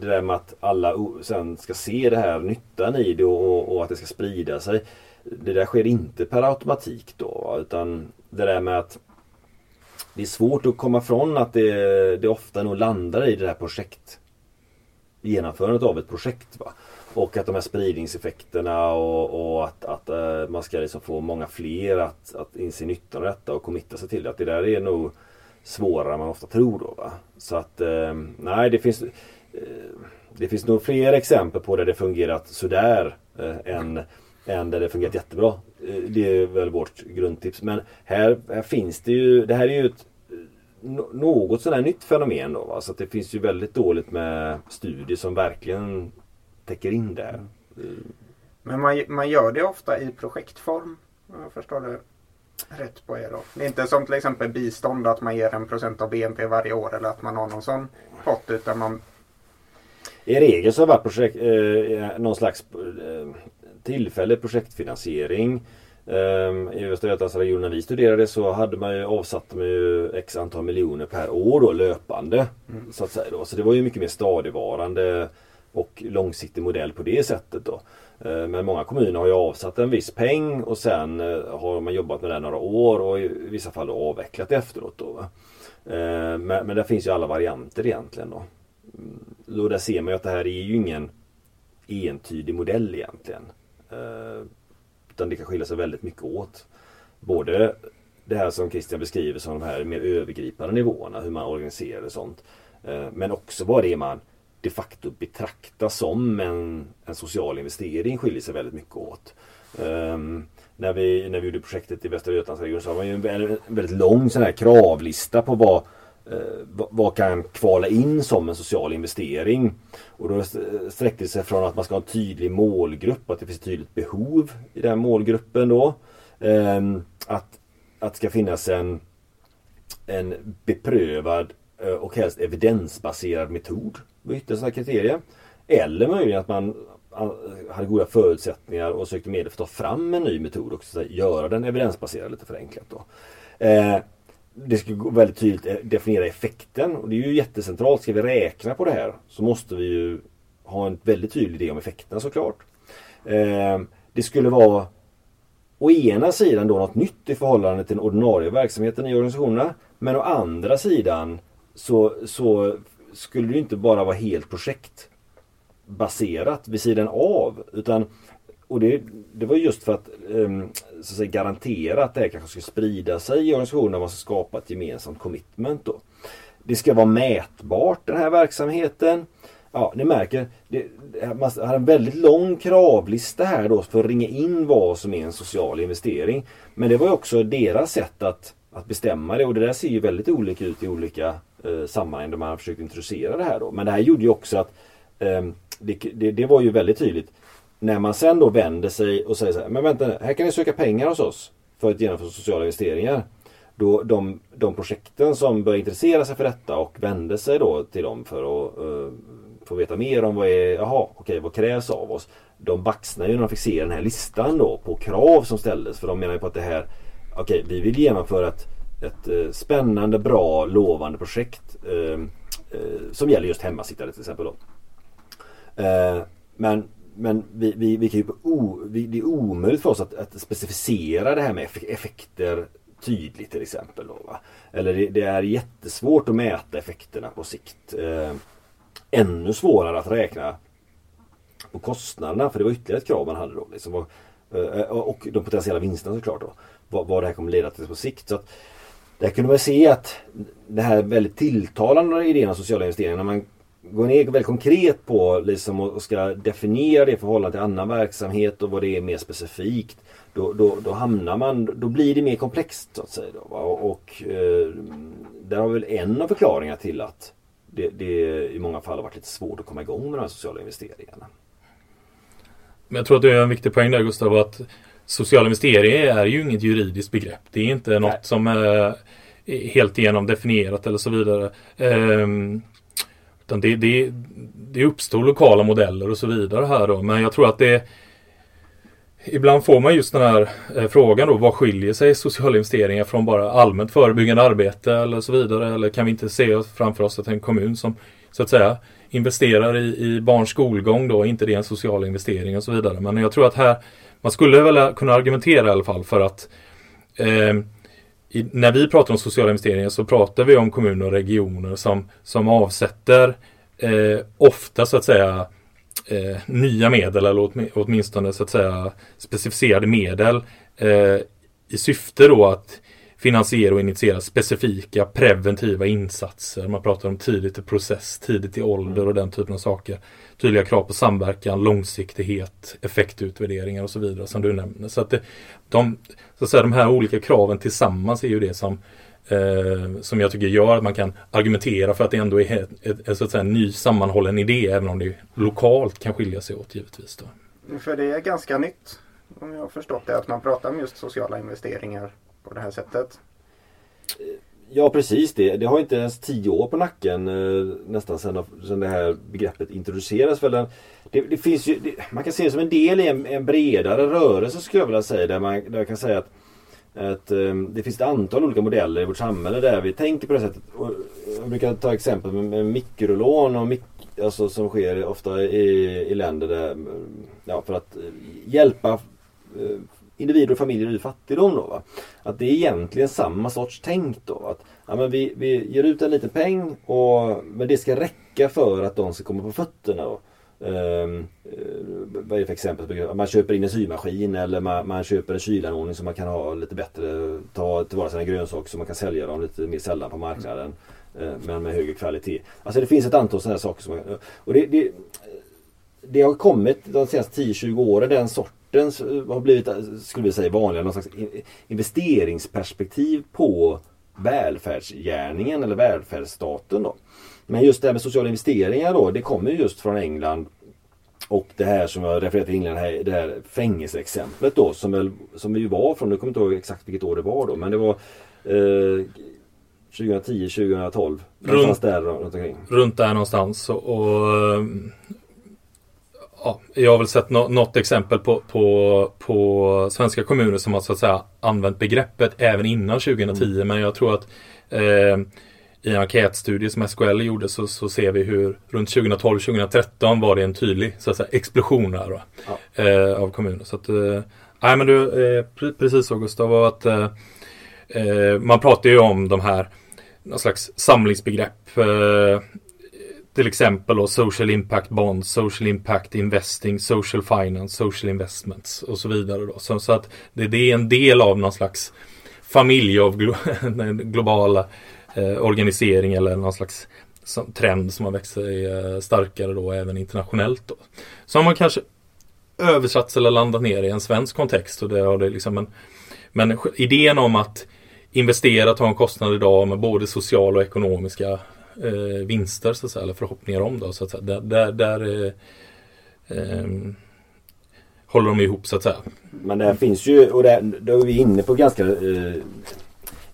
det där med att alla sen ska se det här nyttan i det och, och att det ska sprida sig. Det där sker inte per automatik då utan det där med att det är svårt att komma från att det, det ofta nog landar i det här projekt genomförandet av ett projekt. Va? Och att de här spridningseffekterna och, och att, att äh, man ska liksom få många fler att, att inse nyttan av detta och committa sig till det. Att det där är nog svårare än man ofta tror då. Va? Så att äh, nej, det finns äh, det finns nog fler exempel på där det fungerat sådär än, än där det fungerat jättebra. Det är väl vårt grundtips. Men här, här finns det ju, det här är ju ett något sådär nytt fenomen då. Va? Så att det finns ju väldigt dåligt med studier som verkligen täcker in det. Men man, man gör det ofta i projektform. Om jag förstår det rätt på er då. Det är inte som till exempel bistånd att man ger en procent av BNP varje år eller att man har någon sån pott utan man i regel så har det varit projekt, eh, någon slags eh, tillfällig projektfinansiering. Eh, I Västra Götalandsregionen när vi studerade så hade man ju avsatt med ju x antal miljoner per år då, löpande. Mm. Så, att säga då. så det var ju mycket mer stadigvarande och långsiktig modell på det sättet då. Eh, men många kommuner har ju avsatt en viss peng och sen eh, har man jobbat med det några år och i vissa fall avvecklat efteråt. Då. Eh, men, men det finns ju alla varianter egentligen. Då. Mm, då där ser man ju att det här är ju ingen entydig modell egentligen. Utan det kan skilja sig väldigt mycket åt. Både det här som Christian beskriver som de här mer övergripande nivåerna, hur man organiserar och sånt. Men också vad det är man de facto betraktas som en, en social investering skiljer sig väldigt mycket åt. Um, när, vi, när vi gjorde projektet i Västra Götalandsregionen så har man ju en, en väldigt lång sån här kravlista på vad eh, vad, vad kan kvala in som en social investering? Och då sträckte det sig från att man ska ha en tydlig målgrupp, att det finns ett tydligt behov i den målgruppen då. Ehm, att, att det ska finnas en, en beprövad Eh, och helst evidensbaserad metod. var yttersta kriterier. Eller möjligen att man eh, hade goda förutsättningar och sökte medel för att ta fram en ny metod och göra den evidensbaserad lite förenklat. Då. Eh, det ska väldigt tydligt eh, definiera effekten och det är ju jättecentralt. Ska vi räkna på det här så måste vi ju ha en väldigt tydlig idé om effekterna såklart. Eh, det skulle vara å ena sidan då något nytt i förhållande till den ordinarie verksamheten i organisationerna. Men å andra sidan så, så skulle det inte bara vara helt projektbaserat vid sidan av. Utan, och det, det var just för att, ehm, så att säga, garantera att det här kanske skulle sprida sig i organisationen. och Man ska skapa ett gemensamt commitment. Då. Det ska vara mätbart den här verksamheten. Ja, ni märker. Det, man har en väldigt lång kravlista här då för att ringa in vad som är en social investering. Men det var ju också deras sätt att, att bestämma det och det där ser ju väldigt olika ut i olika eh, sammanhang där man har försökt introducera det här då. Men det här gjorde ju också att eh, det, det, det, var ju väldigt tydligt. När man sen då vänder sig och säger så här, men vänta här kan ni söka pengar hos oss för att genomföra sociala investeringar. Då de, de projekten som börjar intressera sig för detta och vände sig då till dem för att eh, få veta mer om vad är, jaha, okej, vad krävs av oss? De baxnar ju när de fick se den här listan då på krav som ställdes. För de menar ju på att det här, okej, vi vill genomföra ett, ett eh, spännande, bra, lovande projekt eh, eh, som gäller just hemmasittare till exempel. Då. men men vi, vi, vi kan ju o, vi, det är omöjligt för oss att, att specificera det här med effekter tydligt till exempel. Då, va? Eller det, det, är jättesvårt att mäta effekterna på sikt. Eh, ännu svårare att räkna på kostnaderna för det var ytterligare ett krav man hade då. Liksom, och, och de potentiella vinsterna såklart då. Vad, vad det här kommer leda till på sikt. Så att, där kunde man se att det här väldigt tilltalande idén om sociala investeringar när man går ner väldigt konkret på liksom och ska definiera det i förhållande till annan verksamhet och vad det är mer specifikt. Då, då, då hamnar man, då blir det mer komplext så att säga. Då, och, och eh, där har vi väl en av förklaringarna till att det, det i många fall har varit lite svårt att komma igång med de här sociala investeringarna. Men jag tror att det är en viktig poäng där Gustav att sociala investeringar är ju inget juridiskt begrepp. Det är inte Nej. något som är helt igenom definierat eller så vidare. Um, utan det, det, det uppstår lokala modeller och så vidare här då. Men jag tror att det Ibland får man just den här eh, frågan då, vad skiljer sig sociala investeringar från bara allmänt förebyggande arbete eller så vidare? Eller kan vi inte se framför oss att en kommun som så att säga investerar i, i barns skolgång då, inte det är en social investering och så vidare. Men jag tror att här, man skulle väl kunna argumentera i alla fall för att eh, i, när vi pratar om sociala investeringar så pratar vi om kommuner och regioner som, som avsätter eh, ofta så att säga eh, nya medel eller åtminstone så att säga specificerade medel eh, i syfte då att finansiera och initiera specifika preventiva insatser. Man pratar om tidigt i process, tidigt i ålder och den typen av saker. Tydliga krav på samverkan, långsiktighet, effektutvärderingar och så vidare som du nämner. Så att det, de, så att säga, de här olika kraven tillsammans är ju det som eh, som jag tycker gör att man kan argumentera för att det ändå är ett, ett, ett, så att säga, en ny sammanhållen idé även om det lokalt kan skilja sig åt givetvis. Då. För det är ganska nytt om jag har förstått det att man pratar om just sociala investeringar på det här sättet. Ja precis det. Det har inte ens tio år på nacken eh, nästan sedan, sedan det här begreppet introducerades. Väl det, det finns ju, det, man kan se det som en del i en, en, bredare rörelse skulle jag vilja säga. Där man, där jag kan säga att, att eh, det finns ett antal olika modeller i vårt samhälle där vi tänker på det sättet. Och eh, jag brukar ta exempel med, med mikrolån och mik alltså, som sker ofta i, i länder där, ja, för att hjälpa individer och familjer i fattigdom. Då, va? Att det är egentligen samma sorts tänk då. Att, ja, men vi, vi ger ut en liten peng och, men det ska räcka för att de ska komma på fötterna. Då. Um, vad är det för exempel? Man köper in en symaskin eller man, man köper en kylanordning som man kan ha lite bättre, ta tillvara sina grönsaker så man kan sälja dem lite mer sällan på marknaden. Uh, men med högre kvalitet. Alltså det finns ett antal sådana saker som man, och det, det, det har kommit de senaste 10-20 åren den sorten har blivit, skulle vi säga, vanligare. Någon slags investeringsperspektiv på välfärdsgärningen eller välfärdsstaten. Då. Men just det här med sociala investeringar då, det kommer just från England och det här som jag refererade till innan, det här fängelseexemplet då som, väl, som vi var från, nu kommer jag inte ihåg exakt vilket år det var då, men det var eh, 2010, 2012. Runt, där, runt, runt där någonstans. Och, och, ja, jag har väl sett no något exempel på, på, på svenska kommuner som har så att säga använt begreppet även innan 2010. Mm. Men jag tror att eh, i en enkätstudie som SKL gjorde så, så ser vi hur runt 2012-2013 var det en tydlig så att säga, explosion här, ja. eh, av kommuner. Så att, eh, nej men du, eh, precis så Gustav, att eh, eh, man pratar ju om de här någon slags samlingsbegrepp. Till exempel då social impact bonds, social impact investing, social finance, social investments och så vidare. Då. Så, så att det, det, är en del av någon slags familj av glo globala eh, organisering eller någon slags som, trend som har växt sig eh, starkare då även internationellt. Då. Så har man kanske översatts eller landat ner i en svensk kontext och det har det liksom en, men idén om att investera, ta en kostnad idag med både sociala och ekonomiska eh, vinster så att säga, eller förhoppningar om då så att säga. Där, där, där eh, eh, håller de ihop så att säga. Men det finns ju, och där, då är vi inne på ganska eh,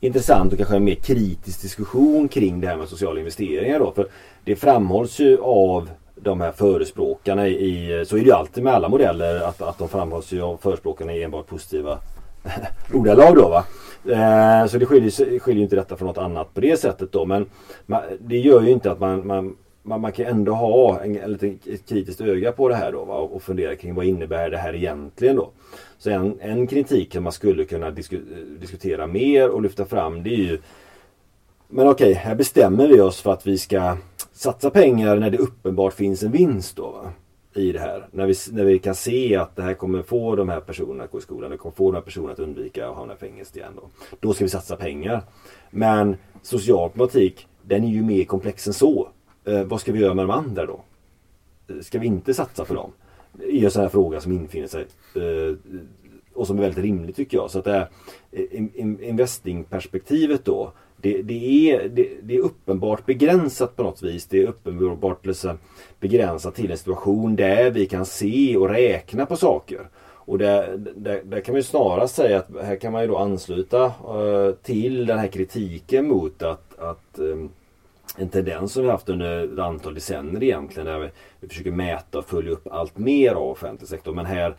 intressant och kanske en mer kritisk diskussion kring det här med sociala investeringar då. För det framhålls ju av de här förespråkarna i, så är det ju alltid med alla modeller att, att de framhålls ju av förespråkarna i enbart positiva ordalag då va. Eh, så det skiljer, skiljer inte detta från något annat på det sättet då. Men man, det gör ju inte att man, man, man, man kan ändå ha en, en lite kritiskt öga på det här då va? och fundera kring vad innebär det här egentligen då. Så en, en kritik som man skulle kunna disku, diskutera mer och lyfta fram det är ju Men okej, här bestämmer vi oss för att vi ska satsa pengar när det uppenbart finns en vinst då. Va? I det här. När vi, när vi kan se att det här kommer få de här personerna att gå i skolan. Det kommer få de här personerna att undvika att hamna i fängelse igen. Då. då ska vi satsa pengar. Men social problematik, den är ju mer komplex än så. Eh, vad ska vi göra med de andra då? Eh, ska vi inte satsa på dem? Det är en sån här fråga som infinner sig. Eh, och som är väldigt rimlig tycker jag. Så att det här eh, investingperspektivet då. Det, det, är, det, det, är uppenbart begränsat på något vis. Det är uppenbart liksom begränsat till en situation där vi kan se och räkna på saker. Och där, där, där kan man ju snarast säga att här kan man ju då ansluta uh, till den här kritiken mot att, att um, en tendens som vi haft under ett antal decennier egentligen där vi, vi försöker mäta och följa upp allt mer av offentlig sektor. Men här,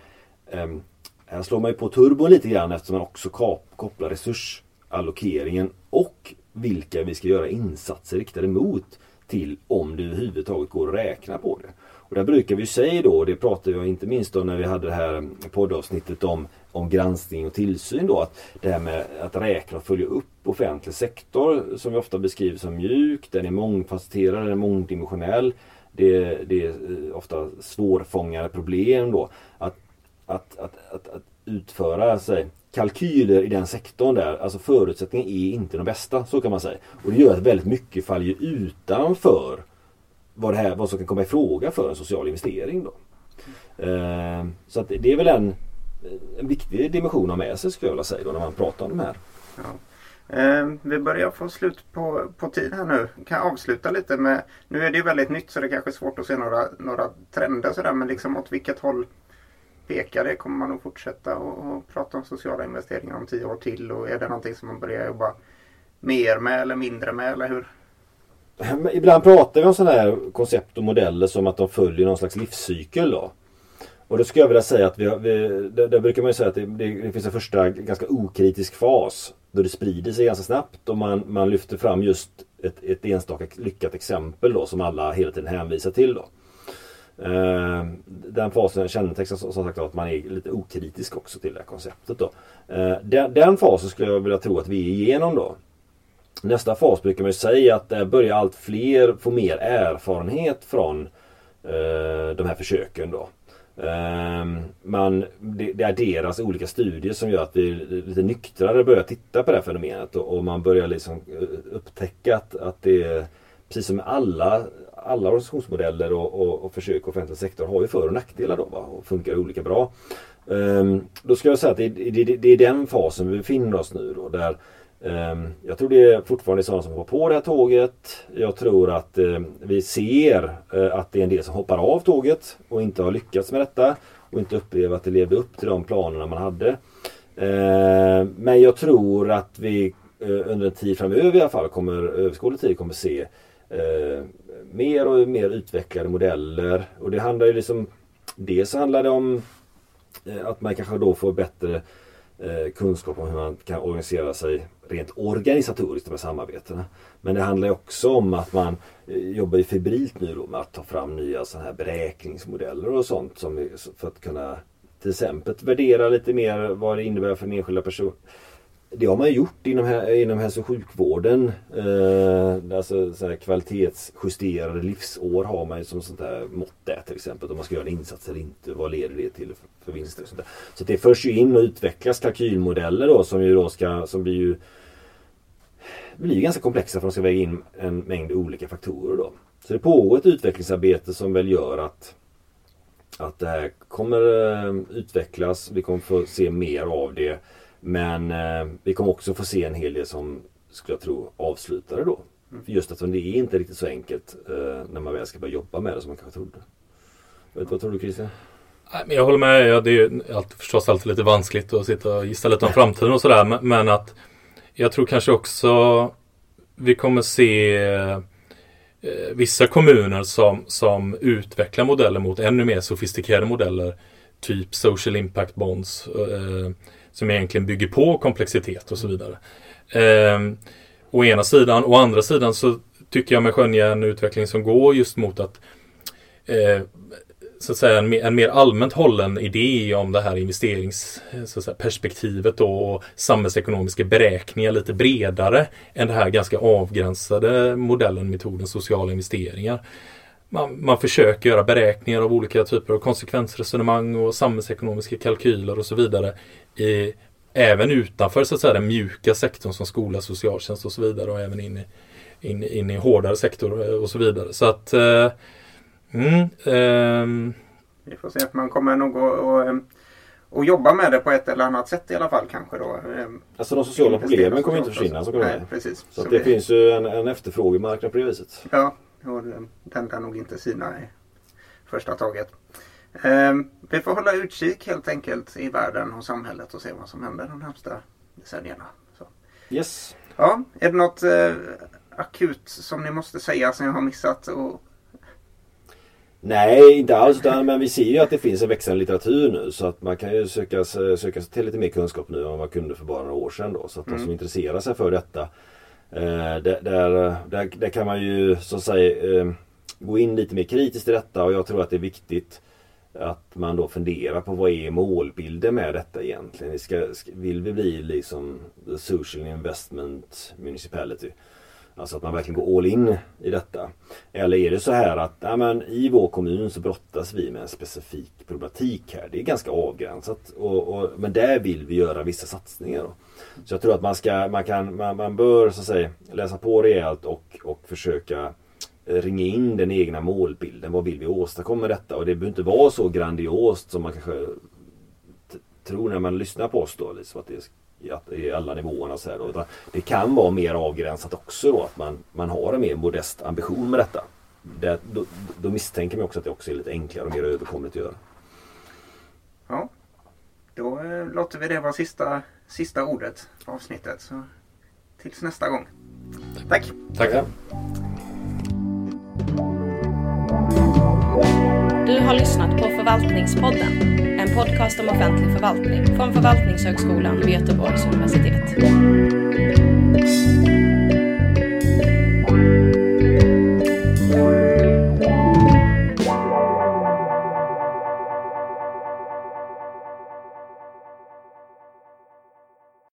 um, här slår man ju på turbon lite grann eftersom man också kopplar allokeringen och vilka vi ska göra insatser riktade mot till om det överhuvudtaget går att räkna på det. Och där brukar vi säga då, och det pratade jag inte minst om när vi hade det här poddavsnittet om, om granskning och tillsyn då, att det här med att räkna och följa upp offentlig sektor som vi ofta beskriver som mjuk, den är mångfacetterad, den är mångdimensionell. Det, det är eh, ofta svårfångade problem då. Att, att, att, att, att utföra sig kalkyler i den sektorn där, alltså förutsättningen är inte de bästa, så kan man säga. Och det gör att väldigt mycket faller utanför vad, det här, vad som kan komma i fråga för en social investering. Då. Eh, så att det är väl en, en viktig dimension att ha med sig skulle jag vilja säga då, när man pratar om de här. Ja. Eh, vi börjar få slut på, på tid här nu. Kan jag avsluta lite med, nu är det ju väldigt nytt så det är kanske är svårt att se några, några trender sådär men liksom åt vilket håll pekar det? Kommer man att fortsätta och, prata om sociala investeringar om tio år till? Och är det någonting som man börjar jobba mer med eller mindre med? Eller hur? Ibland pratar vi om sådana här koncept och modeller som att de följer någon slags livscykel. Då. Och då skulle jag vilja säga att vi, har, vi där, där, brukar man säga att det, det, det, finns en första ganska okritisk fas då det sprider sig ganska snabbt och man, man lyfter fram just ett, ett enstaka lyckat exempel då som alla hela tiden hänvisar till. Då. Eh, den fasen kännetecknas som sagt av att man är lite okritisk också till det här konceptet. Då. Eh, den, den, fasen skulle jag vilja tro att vi är igenom då. Nästa fas brukar man ju säga att där börjar allt fler få mer erfarenhet från eh, de här försöken. Då. Ehm, man, det, det adderas olika studier som gör att vi lite nyktrare börjar titta på det här fenomenet och, och man börjar liksom upptäcka att, att det precis som med alla alla organisationsmodeller och, och, och försök i offentlig sektor har ju för och nackdelar då va? och funkar olika bra. Um, då ska jag säga att det, det, det, är den fasen vi befinner oss nu då där um, jag tror det är fortfarande sådana som hoppar på det här tåget. Jag tror att um, vi ser uh, att det är en del som hoppar av tåget och inte har lyckats med detta och inte upplever att det levde upp till de planerna man hade. Uh, men jag tror att vi eh, under en tid framöver i alla fall, kommer, överskådlig tid, kommer se eh, mer och mer utvecklade modeller. Och det handlar ju liksom Dels handlar det om eh, att man kanske då får bättre eh, kunskap om hur man kan organisera sig rent organisatoriskt med samarbetena. Men det handlar också om att man eh, jobbar ju febrilt nu då med att ta fram nya sådana här beräkningsmodeller och sånt som för att kunna till exempel värdera lite mer vad det innebär för den enskilda personen det har man gjort inom, inom hälso och sjukvården. Eh, alltså så här kvalitetsjusterade livsår har man ju som sånt där mått där till exempel. Om man ska göra en insats eller inte. Vad leder det till för vinster? Och sånt där. Så det förs ju in och utvecklas kalkylmodeller då som ju då ska, som blir ju blir ganska komplexa för att de ska väga in en mängd olika faktorer då. Så det pågår ett utvecklingsarbete som väl gör att att det här kommer eh, utvecklas. Vi kommer få se mer av det. Men eh, vi kommer också få se en hel del som skulle jag tro avslutade då. Mm. Just att det är inte riktigt så enkelt eh, när man väl ska börja jobba med det som man kanske trodde. Vet, vad tror du Christian? Jag håller med. Ja, det är alltid, förstås alltid lite vanskligt att sitta och gissa lite om framtiden och sådär. Men att jag tror kanske också vi kommer se eh, vissa kommuner som, som utvecklar modeller mot ännu mer sofistikerade modeller. Typ social impact bonds. Eh, som egentligen bygger på komplexitet och så vidare. Eh, å ena sidan. Å andra sidan så tycker jag mig skönja en utveckling som går just mot att eh, så att säga en, en, mer allmänt hållen idé om det här investeringsperspektivet och samhällsekonomiska beräkningar lite bredare än den här ganska avgränsade modellen, metoden sociala investeringar man, man försöker göra beräkningar av olika typer av konsekvensresonemang och samhällsekonomiska kalkyler och så vidare. I, även utanför så att säga, den mjuka sektorn som skola, socialtjänst och så vidare och även in i, in, in i hårdare sektor och så vidare. Så att eh, mm, eh, Vi får se, man kommer nog att och, eh, och jobba med det på ett eller annat sätt i alla fall kanske då. Alltså de sociala problemen kommer inte försvinna. Så, Nej, precis. så, så det, det finns ju en, en efterfrågemarknad på det viset. Ja, och den kan nog inte sina i första taget. Eh, vi får hålla utkik helt enkelt i världen och samhället och se vad som händer de närmsta decennierna. Så. Yes. Ja, är det något eh, akut som ni måste säga som jag har missat? Och... Nej, inte alls. Utan, men vi ser ju att det finns en växande litteratur nu så att man kan ju söka, söka sig till lite mer kunskap nu än vad man kunde för bara några år sedan. Då, så att mm. de som intresserar sig för detta Eh, där, eh, där, där, kan man ju så att säga eh, gå in lite mer kritiskt i detta och jag tror att det är viktigt att man då funderar på vad är målbilden med detta egentligen? Ska, vill vi bli liksom the social investment municipality? Alltså att man verkligen går all in i detta. Eller är det så här att ja, men, i vår kommun så brottas vi med en specifik problematik här. Det är ganska avgränsat. Och, och, men där vill vi göra vissa satsningar. Då. Så jag tror att man, ska, man, kan, man, man bör så att säga, läsa på rejält och, och försöka eh, ringa in den egna målbilden. Vad vill vi åstadkomma med detta? Och det behöver inte vara så grandiost som man kanske tror när man lyssnar på oss då. Liksom att det i alla nivåerna. Så här då. Det kan vara mer avgränsat också då att man, man har en mer modest ambition med detta. Det, då, då misstänker man också att det också är lite enklare och mer överkomligt att göra. Ja, då eh, låter vi det vara sista, sista ordet på avsnittet. Så tills nästa gång. Tack! Tack! Du har lyssnat på Förvaltningspodden, en podcast om offentlig förvaltning från Förvaltningshögskolan vid Göteborgs universitet.